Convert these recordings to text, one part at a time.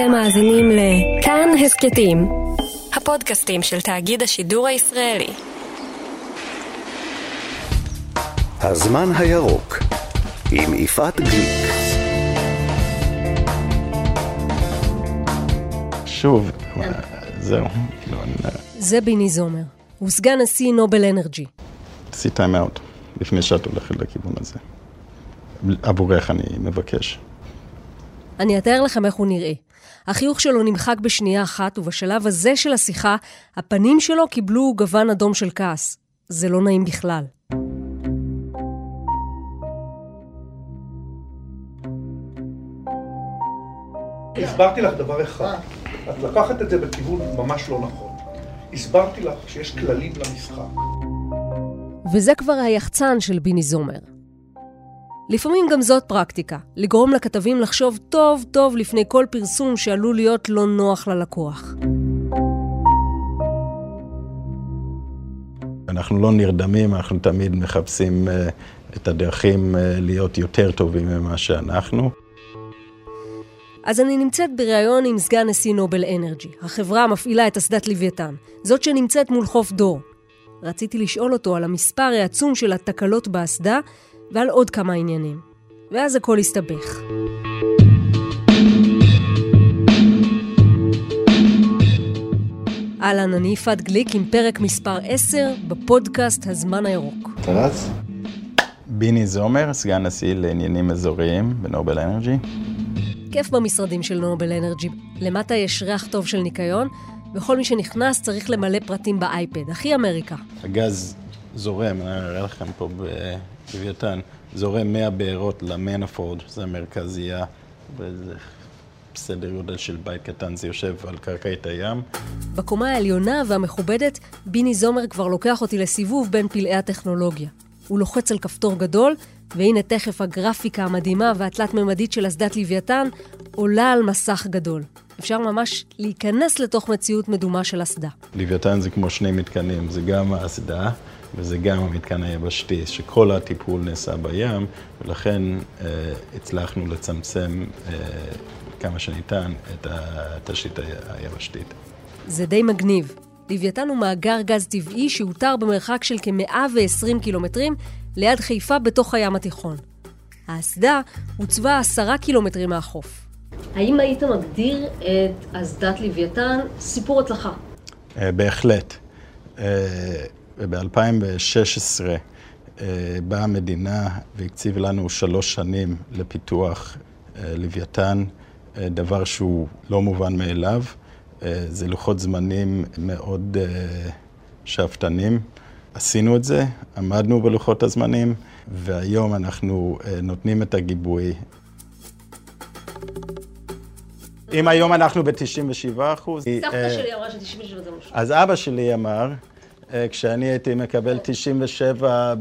אתם מאזינים לכאן הסכתים, הפודקאסטים של תאגיד השידור הישראלי. הזמן הירוק עם יפעת גליק. שוב, זהו. זה ביני זומר. הוא סגן נשיא נובל אנרג'י. תעשי טיים אאוט, לפני שאת הולכת לכיוון הזה. עבורך אני מבקש. אני אתאר לכם איך הוא נראה. החיוך שלו נמחק בשנייה אחת, ובשלב הזה של השיחה, הפנים שלו קיבלו גוון אדום של כעס. זה לא נעים בכלל. הסברתי לך דבר אחד, את לקחת את זה בכיוון ממש לא נכון. הסברתי לך שיש כללים למשחק. וזה כבר היחצן של ביני זומר. לפעמים גם זאת פרקטיקה, לגרום לכתבים לחשוב טוב טוב לפני כל פרסום שעלול להיות לא נוח ללקוח. אנחנו לא נרדמים, אנחנו תמיד מחפשים uh, את הדרכים uh, להיות יותר טובים ממה שאנחנו. אז אני נמצאת בריאיון עם סגן נשיא נובל אנרג'י, החברה המפעילה את אסדת לוויתן, זאת שנמצאת מול חוף דור. רציתי לשאול אותו על המספר העצום של התקלות באסדה ועל עוד כמה עניינים. ואז הכל הסתבך. אהלן, אני יפעת גליק עם פרק מספר 10 בפודקאסט הזמן הירוק. אתה רץ? ביני זומר, סגן נשיא לעניינים אזוריים בנובל אנרג'י. כיף במשרדים של נובל אנרג'י. למטה יש ריח טוב של ניקיון, וכל מי שנכנס צריך למלא פרטים באייפד. הכי אמריקה. הגז זורם, אני אראה לכם פה בלוויתן, זורם 100 בארות למנפורד, זה המרכזייה, וזה בסדר גודל של בית קטן, זה יושב על קרקעית הים. בקומה העליונה והמכובדת, ביני זומר כבר לוקח אותי לסיבוב בין פלאי הטכנולוגיה. הוא לוחץ על כפתור גדול, והנה תכף הגרפיקה המדהימה והתלת-ממדית של אסדת לוויתן עולה על מסך גדול. אפשר ממש להיכנס לתוך מציאות מדומה של אסדה. לוויתן זה כמו שני מתקנים, זה גם האסדה וזה גם המתקן היבשתי, שכל הטיפול נעשה בים, ולכן אה, הצלחנו לצמצם אה, כמה שניתן את התשתית היבשתית. זה די מגניב. לוויתן הוא מאגר גז טבעי שאותר במרחק של כ-120 קילומטרים ליד חיפה בתוך הים התיכון. האסדה הוצבה עשרה קילומטרים מהחוף. האם היית מגדיר את אסדת לוויתן סיפור הצלחה? אה, בהחלט. וב-2016 באה המדינה והקציב לנו שלוש שנים לפיתוח אה, לוויתן, אה, דבר שהוא לא מובן מאליו. זה לוחות זמנים מאוד שאפתנים. עשינו את זה, עמדנו בלוחות הזמנים, והיום אנחנו נותנים את הגיבוי אם היום אנחנו ב-97 אחוז... סבתא שלי אמרה ש-97 זה משהו. אז אבא שלי אמר, כשאני הייתי מקבל 97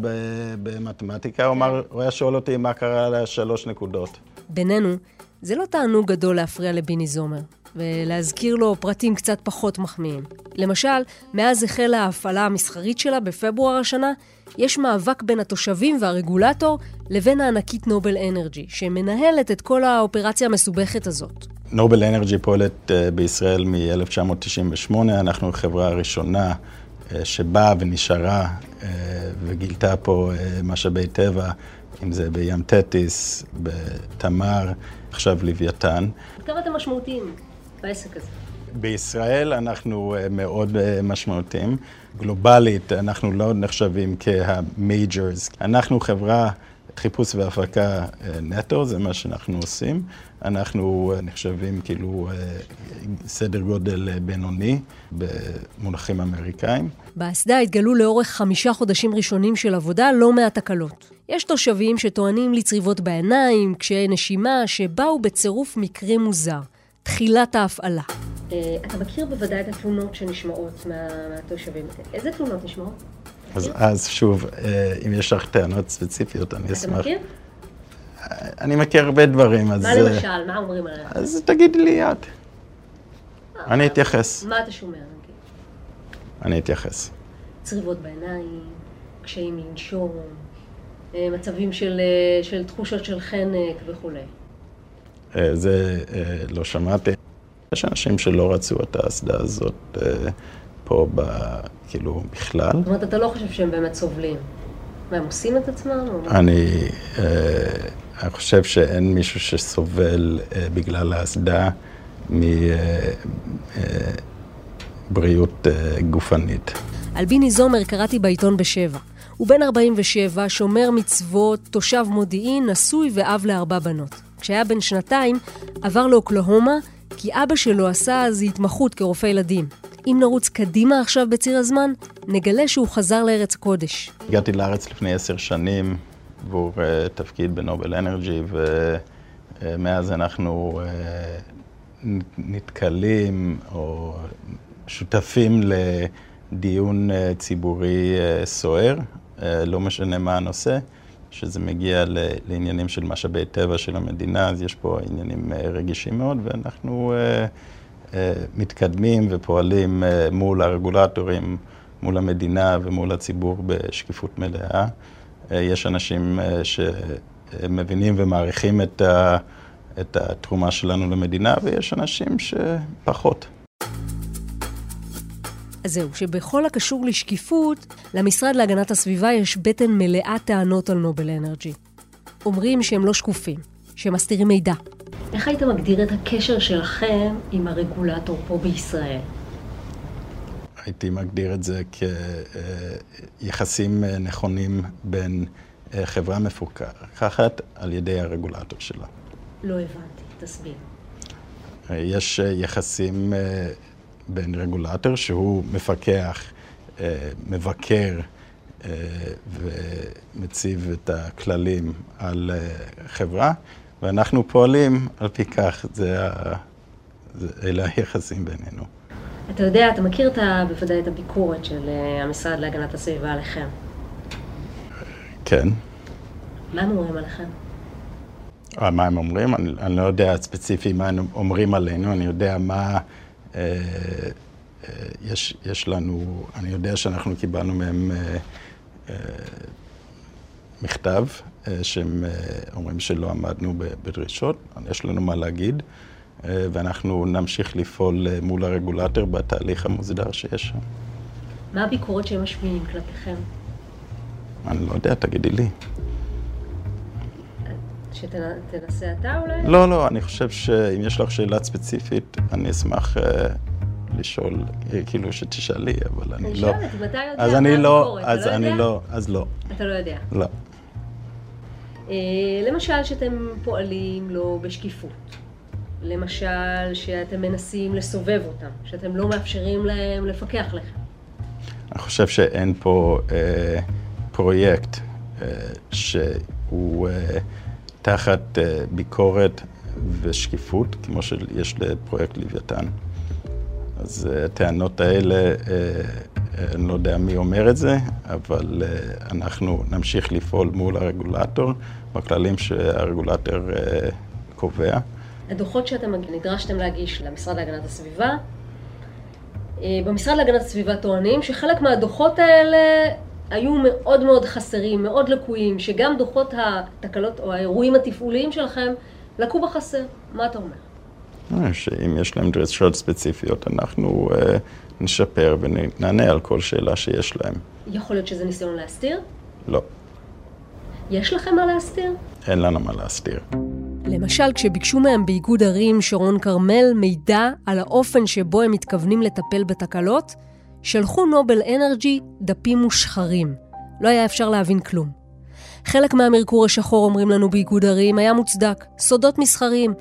במתמטיקה, הוא אמר, הוא היה שואל אותי מה קרה לשלוש נקודות. בינינו, זה לא תענוג גדול להפריע לביני זומר, ולהזכיר לו פרטים קצת פחות מחמיאים. למשל, מאז החלה ההפעלה המסחרית שלה בפברואר השנה, יש מאבק בין התושבים והרגולטור לבין הענקית נובל אנרג'י, שמנהלת את כל האופרציה המסובכת הזאת. נובל אנרג'י פועלת בישראל מ-1998, אנחנו החברה הראשונה שבאה ונשארה וגילתה פה משאבי טבע, אם זה בים תטיס, בתמר, עכשיו לוויתן. כמה אתם משמעותיים בעסק הזה? בישראל אנחנו מאוד משמעותיים. גלובלית אנחנו לא נחשבים כה majors. אנחנו חברה חיפוש והפקה נטו, זה מה שאנחנו עושים. אנחנו נחשבים כאילו סדר גודל בינוני במונחים אמריקאים. באסדה התגלו לאורך חמישה חודשים ראשונים של עבודה לא מעט תקלות. יש תושבים שטוענים לצריבות בעיניים, קשיי נשימה, שבאו בצירוף מקרה מוזר. תחילת ההפעלה. אתה מכיר בוודאי את התלונות שנשמעות מהתושבים. איזה תלונות נשמעות? אז, אז שוב, אם יש לך טענות ספציפיות, אני אשמח. אתה מכיר? אני מכיר הרבה דברים, אז... מה למשל? מה אומרים עליך? אז תגידי לי את. אני אתייחס. מה אתה שומע, נגיד? אני אתייחס. צריבות בעיניים, קשיים לנשום, מצבים של, של תחושות של חנק וכולי. זה לא שמעתי. יש אנשים שלא רצו את האסדה הזאת אה, פה, ב, כאילו, בכלל. זאת אומרת, אתה לא חושב שהם באמת סובלים. מה, הם עושים את עצמם? או... אני, אה, אני חושב שאין מישהו שסובל אה, בגלל האסדה מבריאות גופנית. על ביני זומר קראתי בעיתון בשבע. הוא בן 47, שומר מצוות, תושב מודיעין, נשוי ואב לארבע בנות. כשהיה בן שנתיים, עבר לאוקלהומה, כי אבא שלו עשה אז התמחות כרופא ילדים. אם נרוץ קדימה עכשיו בציר הזמן, נגלה שהוא חזר לארץ הקודש. הגעתי לארץ לפני עשר שנים עבור uh, תפקיד בנובל אנרג'י, ומאז אנחנו uh, נתקלים או שותפים לדיון uh, ציבורי uh, סוער, uh, לא משנה מה הנושא. שזה מגיע לעניינים של משאבי טבע של המדינה, אז יש פה עניינים רגישים מאוד, ואנחנו מתקדמים ופועלים מול הרגולטורים, מול המדינה ומול הציבור בשקיפות מלאה. יש אנשים שמבינים ומעריכים את, ה, את התרומה שלנו למדינה, ויש אנשים שפחות. אז זהו, שבכל הקשור לשקיפות, למשרד להגנת הסביבה יש בטן מלאה טענות על נובל אנרג'י. אומרים שהם לא שקופים, שהם מסתירים מידע. איך היית מגדיר את הקשר שלכם עם הרגולטור פה בישראל? הייתי מגדיר את זה כיחסים נכונים בין אה, חברה מפוקחת על ידי הרגולטור שלה. לא הבנתי, תסביר. יש אה, יחסים אה, בין רגולטור שהוא מפקח, מבקר ומציב את הכללים על חברה, ואנחנו פועלים על פי כך, זה ה... אלה היחסים בינינו. אתה יודע, אתה מכיר את ה... בוודאי את הביקורת של אה, המשרד להגנת הסביבה עליכם. כן. מה הם אומרים עליכם? אה, מה הם אומרים? אני, אני לא יודע ספציפי מה הם אומרים עלינו, אני יודע מה... אה, אה, יש, יש לנו, אני יודע שאנחנו קיבלנו מהם אה, אה, מכתב אה, שהם אה, אומרים שלא עמדנו בדרישות, יש לנו מה להגיד, אה, ואנחנו נמשיך לפעול מול הרגולטור בתהליך המוסדר שיש שם. מה הביקורת שהם משמיעים כלפיכם? אני לא יודע, תגידי לי. שתנסה אתה אולי? לא, לא, אני חושב שאם יש לך שאלה ספציפית, אני אשמח לשאול, כאילו שתשאלי, אבל אני לא... אני שואלת, אם אתה יודע מה הביקורת, אתה לא יודע? אז אני לא, אז לא. אתה לא יודע? לא. אה, למשל שאתם פועלים לא בשקיפות. למשל שאתם מנסים לסובב אותם, שאתם לא מאפשרים להם לפקח לכם. אני חושב שאין פה אה, פרויקט אה, שהוא אה, תחת אה, ביקורת ושקיפות, כמו שיש לפרויקט לוויתן. אז אה, הטענות האלה, אה, אני לא יודע מי אומר את זה, אבל אה, אנחנו נמשיך לפעול מול הרגולטור. בכללים שהרגולטור אה, קובע. הדוחות שאתם נדרשתם להגיש למשרד להגנת הסביבה, אה, במשרד להגנת הסביבה טוענים שחלק מהדוחות האלה היו מאוד מאוד חסרים, מאוד לקויים, שגם דוחות התקלות או האירועים התפעוליים שלכם לקו בחסר. מה אתה אומר? אה, שאם יש להם דרישות ספציפיות, אנחנו uh, נשפר ונענה על כל שאלה שיש להם. יכול להיות שזה ניסיון להסתיר? לא. יש לכם מה להסתיר? אין לנו מה להסתיר. למשל, כשביקשו מהם באיגוד ערים שרון כרמל מידע על האופן שבו הם מתכוונים לטפל בתקלות, שלחו נובל אנרג'י דפים מושחרים. לא היה אפשר להבין כלום. חלק מהמרקור השחור, אומרים לנו באיגוד ערים, היה מוצדק, סודות מסחריים.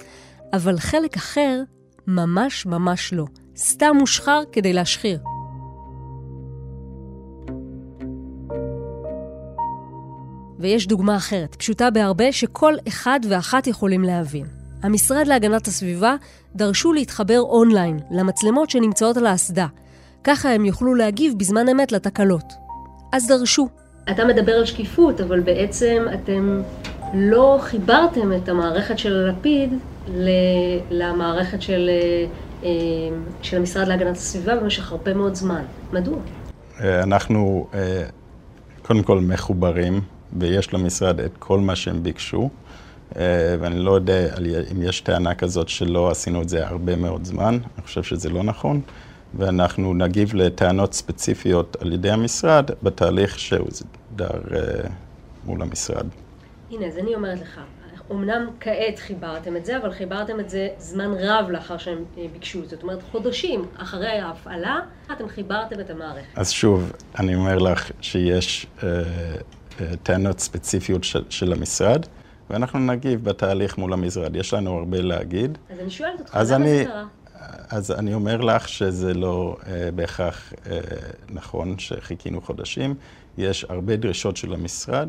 אבל חלק אחר, ממש ממש לא. סתם מושחר כדי להשחיר. ויש דוגמה אחרת, פשוטה בהרבה, שכל אחד ואחת יכולים להבין. המשרד להגנת הסביבה דרשו להתחבר אונליין למצלמות שנמצאות על האסדה. ככה הם יוכלו להגיב בזמן אמת לתקלות. אז דרשו. אתה מדבר על שקיפות, אבל בעצם אתם לא חיברתם את המערכת של הלפיד למערכת של, אה, של המשרד להגנת הסביבה במשך הרבה מאוד זמן. מדוע? אה, אנחנו אה, קודם כל מחוברים ויש למשרד את כל מה שהם ביקשו, ואני לא יודע אם יש טענה כזאת שלא עשינו את זה הרבה מאוד זמן, אני חושב שזה לא נכון, ואנחנו נגיב לטענות ספציפיות על ידי המשרד בתהליך שהוסדר מול המשרד. הנה, אז אני אומרת לך, אמנם כעת חיברתם את זה, אבל חיברתם את זה זמן רב לאחר שהם ביקשו. זאת אומרת, חודשים אחרי ההפעלה, אתם חיברתם את המערכת. אז שוב, אני אומר לך שיש אה, אה, טענות ספציפיות של, של המשרד, ואנחנו נגיב בתהליך מול המשרד. יש לנו הרבה להגיד. אז אני שואלת אותך, למה זה קרה? אז אני אומר לך שזה לא אה, בהכרח אה, נכון שחיכינו חודשים. יש הרבה דרישות של המשרד.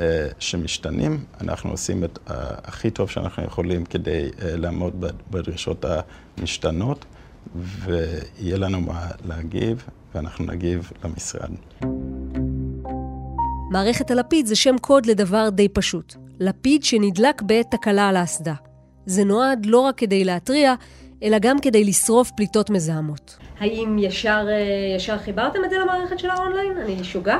אה, שמשתנים, אנחנו עושים את הכי טוב שאנחנו יכולים כדי אה, לעמוד בדרישות המשתנות, ויהיה לנו מה להגיב, ואנחנו נגיב למשרד. מערכת הלפיד זה שם קוד לדבר די פשוט. לפיד שנדלק בעת תקלה על האסדה. זה נועד לא רק כדי להתריע, אלא גם כדי לשרוף פליטות מזהמות. האם ישר, אה, ישר חיברתם את זה למערכת של האונליין? אני שוגה?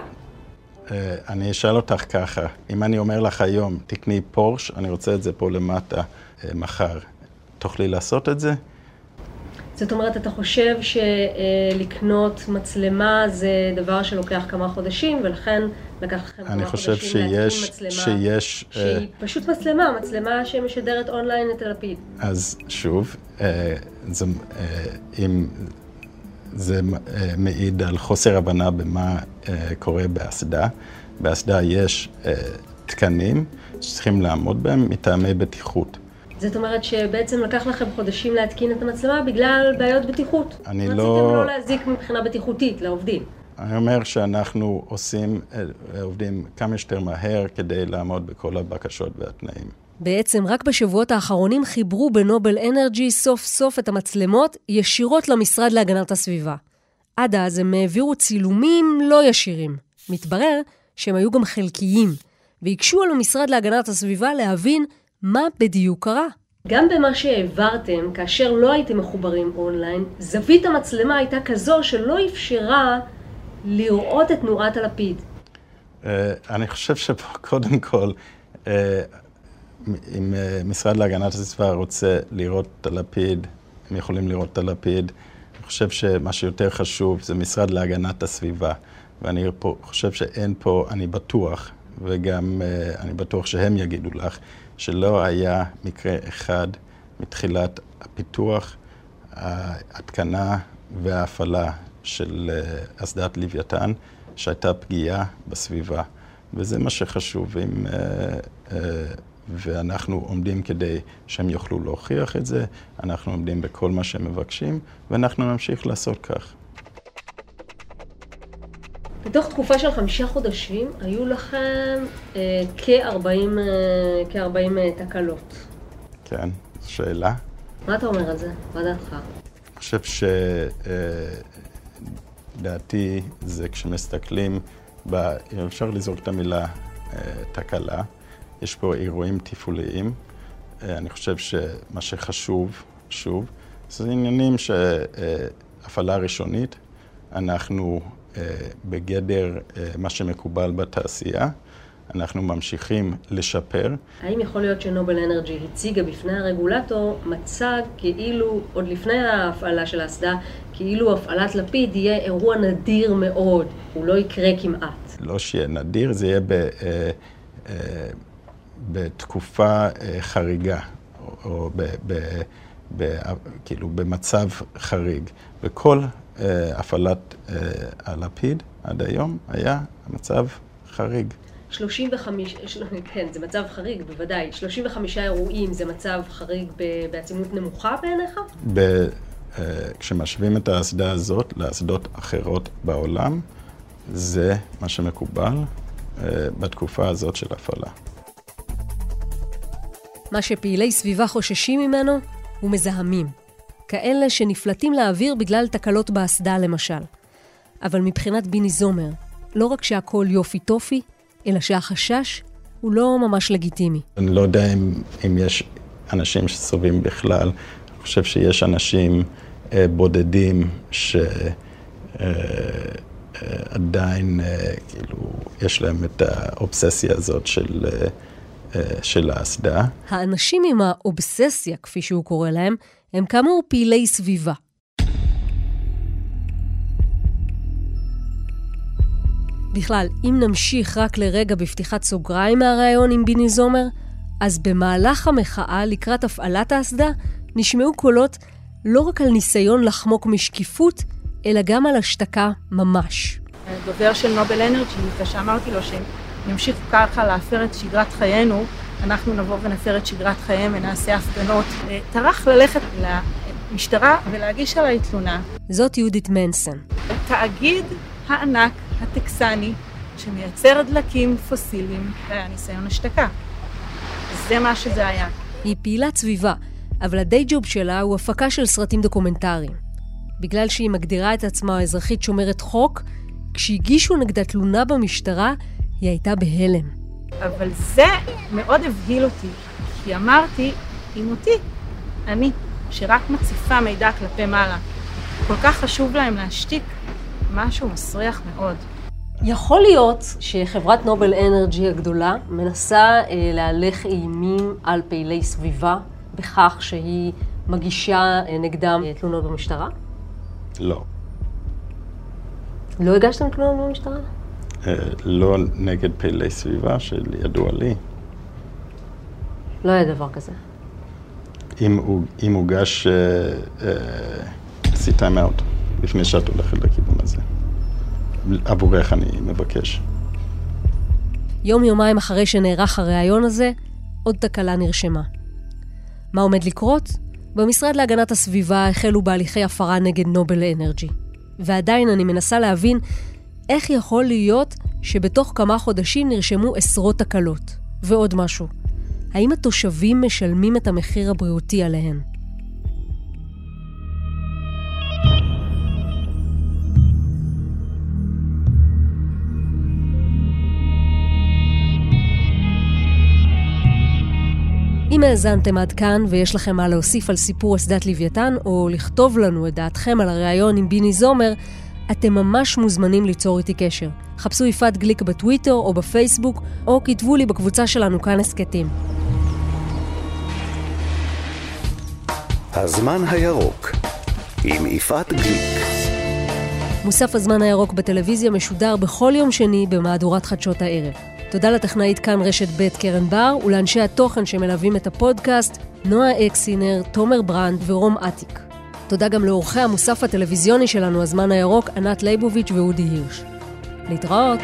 אה, אני אשאל אותך ככה, אם אני אומר לך היום, תקני פורש, אני רוצה את זה פה למטה אה, מחר, תוכלי לעשות את זה? זאת אומרת, אתה חושב שלקנות מצלמה זה דבר שלוקח כמה חודשים, ולכן לקח לכם כמה חודשים להתקין מצלמה שיש... שהיא פשוט מצלמה, מצלמה שמשדרת אונליין את הלפיד. אז שוב, זה, אם זה אה, מעיד על חוסר הבנה במה אה, קורה באסדה. באסדה יש אה, תקנים שצריכים לעמוד בהם מטעמי בטיחות. זאת אומרת שבעצם לקח לכם חודשים להתקין את המצלמה בגלל בעיות בטיחות. אני לא... רציתם לא להזיק מבחינה בטיחותית לעובדים. אני אומר שאנחנו עושים, עובדים כמה שיותר מהר כדי לעמוד בכל הבקשות והתנאים. בעצם רק בשבועות האחרונים חיברו בנובל אנרג'י סוף סוף את המצלמות ישירות למשרד להגנת הסביבה. עד אז הם העבירו צילומים לא ישירים. מתברר שהם היו גם חלקיים, והקשו על המשרד להגנת הסביבה להבין מה בדיוק קרה. גם במה שהעברתם, כאשר לא הייתם מחוברים אונליין, זווית המצלמה הייתה כזו שלא אפשרה לראות את תנועת הלפיד. Uh, אני חושב שקודם כל, uh, אם אה, משרד להגנת הסביבה רוצה לראות את הלפיד, הם יכולים לראות את הלפיד. אני חושב שמה שיותר חשוב זה משרד להגנת הסביבה. ואני פה, חושב שאין פה, אני בטוח, וגם uh, אני בטוח שהם יגידו לך, שלא היה מקרה אחד מתחילת הפיתוח, ההתקנה וההפעלה של uh, אסדת לוויתן, שהייתה פגיעה בסביבה. וזה מה שחשוב. אם, ואנחנו עומדים כדי שהם יוכלו להוכיח את זה, אנחנו עומדים בכל מה שהם מבקשים, ואנחנו נמשיך לעשות כך. בתוך תקופה של חמישה חודשים היו לכם אה, כ-40 אה, כ אה, תקלות. כן, זו שאלה. מה אתה אומר על זה? מה דעתך? אני חושב שדעתי אה, זה כשמסתכלים, ב... אפשר לזרוק את המילה אה, תקלה. יש פה אירועים תפעוליים. אה, אני חושב שמה שחשוב, שוב, זה עניינים שהפעלה ראשונית, אנחנו אה, בגדר אה, מה שמקובל בתעשייה. אנחנו ממשיכים לשפר. האם יכול להיות שנובל אנרג'י הציגה בפני הרגולטור מצג כאילו, עוד לפני ההפעלה של האסדה, כאילו הפעלת לפיד יהיה אירוע נדיר מאוד, הוא לא יקרה כמעט? לא שיהיה נדיר, זה יהיה ב... אה, אה, בתקופה אה, חריגה, או ב, ב, ב, כאילו במצב חריג. וכל אה, הפעלת אה, הלפיד עד היום היה מצב חריג. 35, כן, זה מצב חריג, בוודאי. 35 אירועים זה מצב חריג בעצימות נמוכה בעיניך? ב, כשמשווים את האסדה הזאת לאסדות אחרות בעולם, זה מה שמקובל בתקופה הזאת של הפעלה. מה שפעילי סביבה חוששים ממנו הוא מזהמים. כאלה שנפלטים לאוויר בגלל תקלות באסדה למשל. אבל מבחינת ביני זומר, לא רק שהכל יופי טופי, אלא שהחשש הוא לא ממש לגיטימי. אני לא יודע אם, אם יש אנשים שסובבים בכלל. אני חושב שיש אנשים אה, בודדים שעדיין, אה, אה, אה, כאילו, יש להם את האובססיה הזאת של... אה, של האסדה. האנשים עם האובססיה, כפי שהוא קורא להם, הם כאמור פעילי סביבה. בכלל, אם נמשיך רק לרגע בפתיחת סוגריים מהראיון עם ביני זומר, אז במהלך המחאה לקראת הפעלת האסדה נשמעו קולות לא רק על ניסיון לחמוק משקיפות, אלא גם על השתקה ממש. דובר של נובל אנרג'י, כשאמרתי לו שהם ימשיכו ככה להפר את שגרת חיינו, אנחנו נבוא ונפר את שגרת חייהם ונעשה הפגנות. טרח ללכת למשטרה ולהגיש עליי תלונה. זאת יהודית מנסון. תאגיד הענק הטקסני שמייצר דלקים פוסיליים, והיה ניסיון השתקה. זה מה שזה היה. היא פעילת סביבה, אבל הדיי ג'וב שלה הוא הפקה של סרטים דוקומנטריים. בגלל שהיא מגדירה את עצמה אזרחית שומרת חוק, כשהגישו נגדה תלונה במשטרה, היא הייתה בהלם. אבל זה מאוד הבהיל אותי, כי אמרתי, אם אותי, אני, שרק מציפה מידע כלפי מעלה, כל כך חשוב להם להשתיק משהו מסריח מאוד. יכול להיות שחברת נובל אנרג'י הגדולה מנסה אה, להלך אימים על פעילי סביבה בכך שהיא מגישה אה, נגדם אה, תלונות במשטרה? לא. לא הגשתם תלונות במשטרה? אה, לא נגד פעילי סביבה שידוע לי. לא היה דבר כזה. אם הוגש, עשית uh, uh, לפני שאת הולכת לכיוון הזה. עבורך אני מבקש. יום-יומיים אחרי שנערך הריאיון הזה, עוד תקלה נרשמה. מה עומד לקרות? במשרד להגנת הסביבה החלו בהליכי הפרה נגד נובל אנרג'י. ועדיין אני מנסה להבין איך יכול להיות שבתוך כמה חודשים נרשמו עשרות תקלות. ועוד משהו, האם התושבים משלמים את המחיר הבריאותי עליהן? אם האזנתם עד כאן ויש לכם מה להוסיף על סיפור אסדת לוויתן, או לכתוב לנו את דעתכם על הריאיון עם ביני זומר, אתם ממש מוזמנים ליצור איתי קשר. חפשו יפעת גליק בטוויטר או בפייסבוק, או כתבו לי בקבוצה שלנו כאן הסכתים. הזמן הירוק עם יפעת גליק. מוסף הזמן הירוק בטלוויזיה משודר בכל יום שני במהדורת חדשות הערב. תודה לטכנאית כאן רשת ב' קרן בר ולאנשי התוכן שמלווים את הפודקאסט, נועה אקסינר, תומר ברנד ורום אטיק. תודה גם לאורחי המוסף הטלוויזיוני שלנו, הזמן הירוק, ענת ליבוביץ' ואודי הירש. להתראות.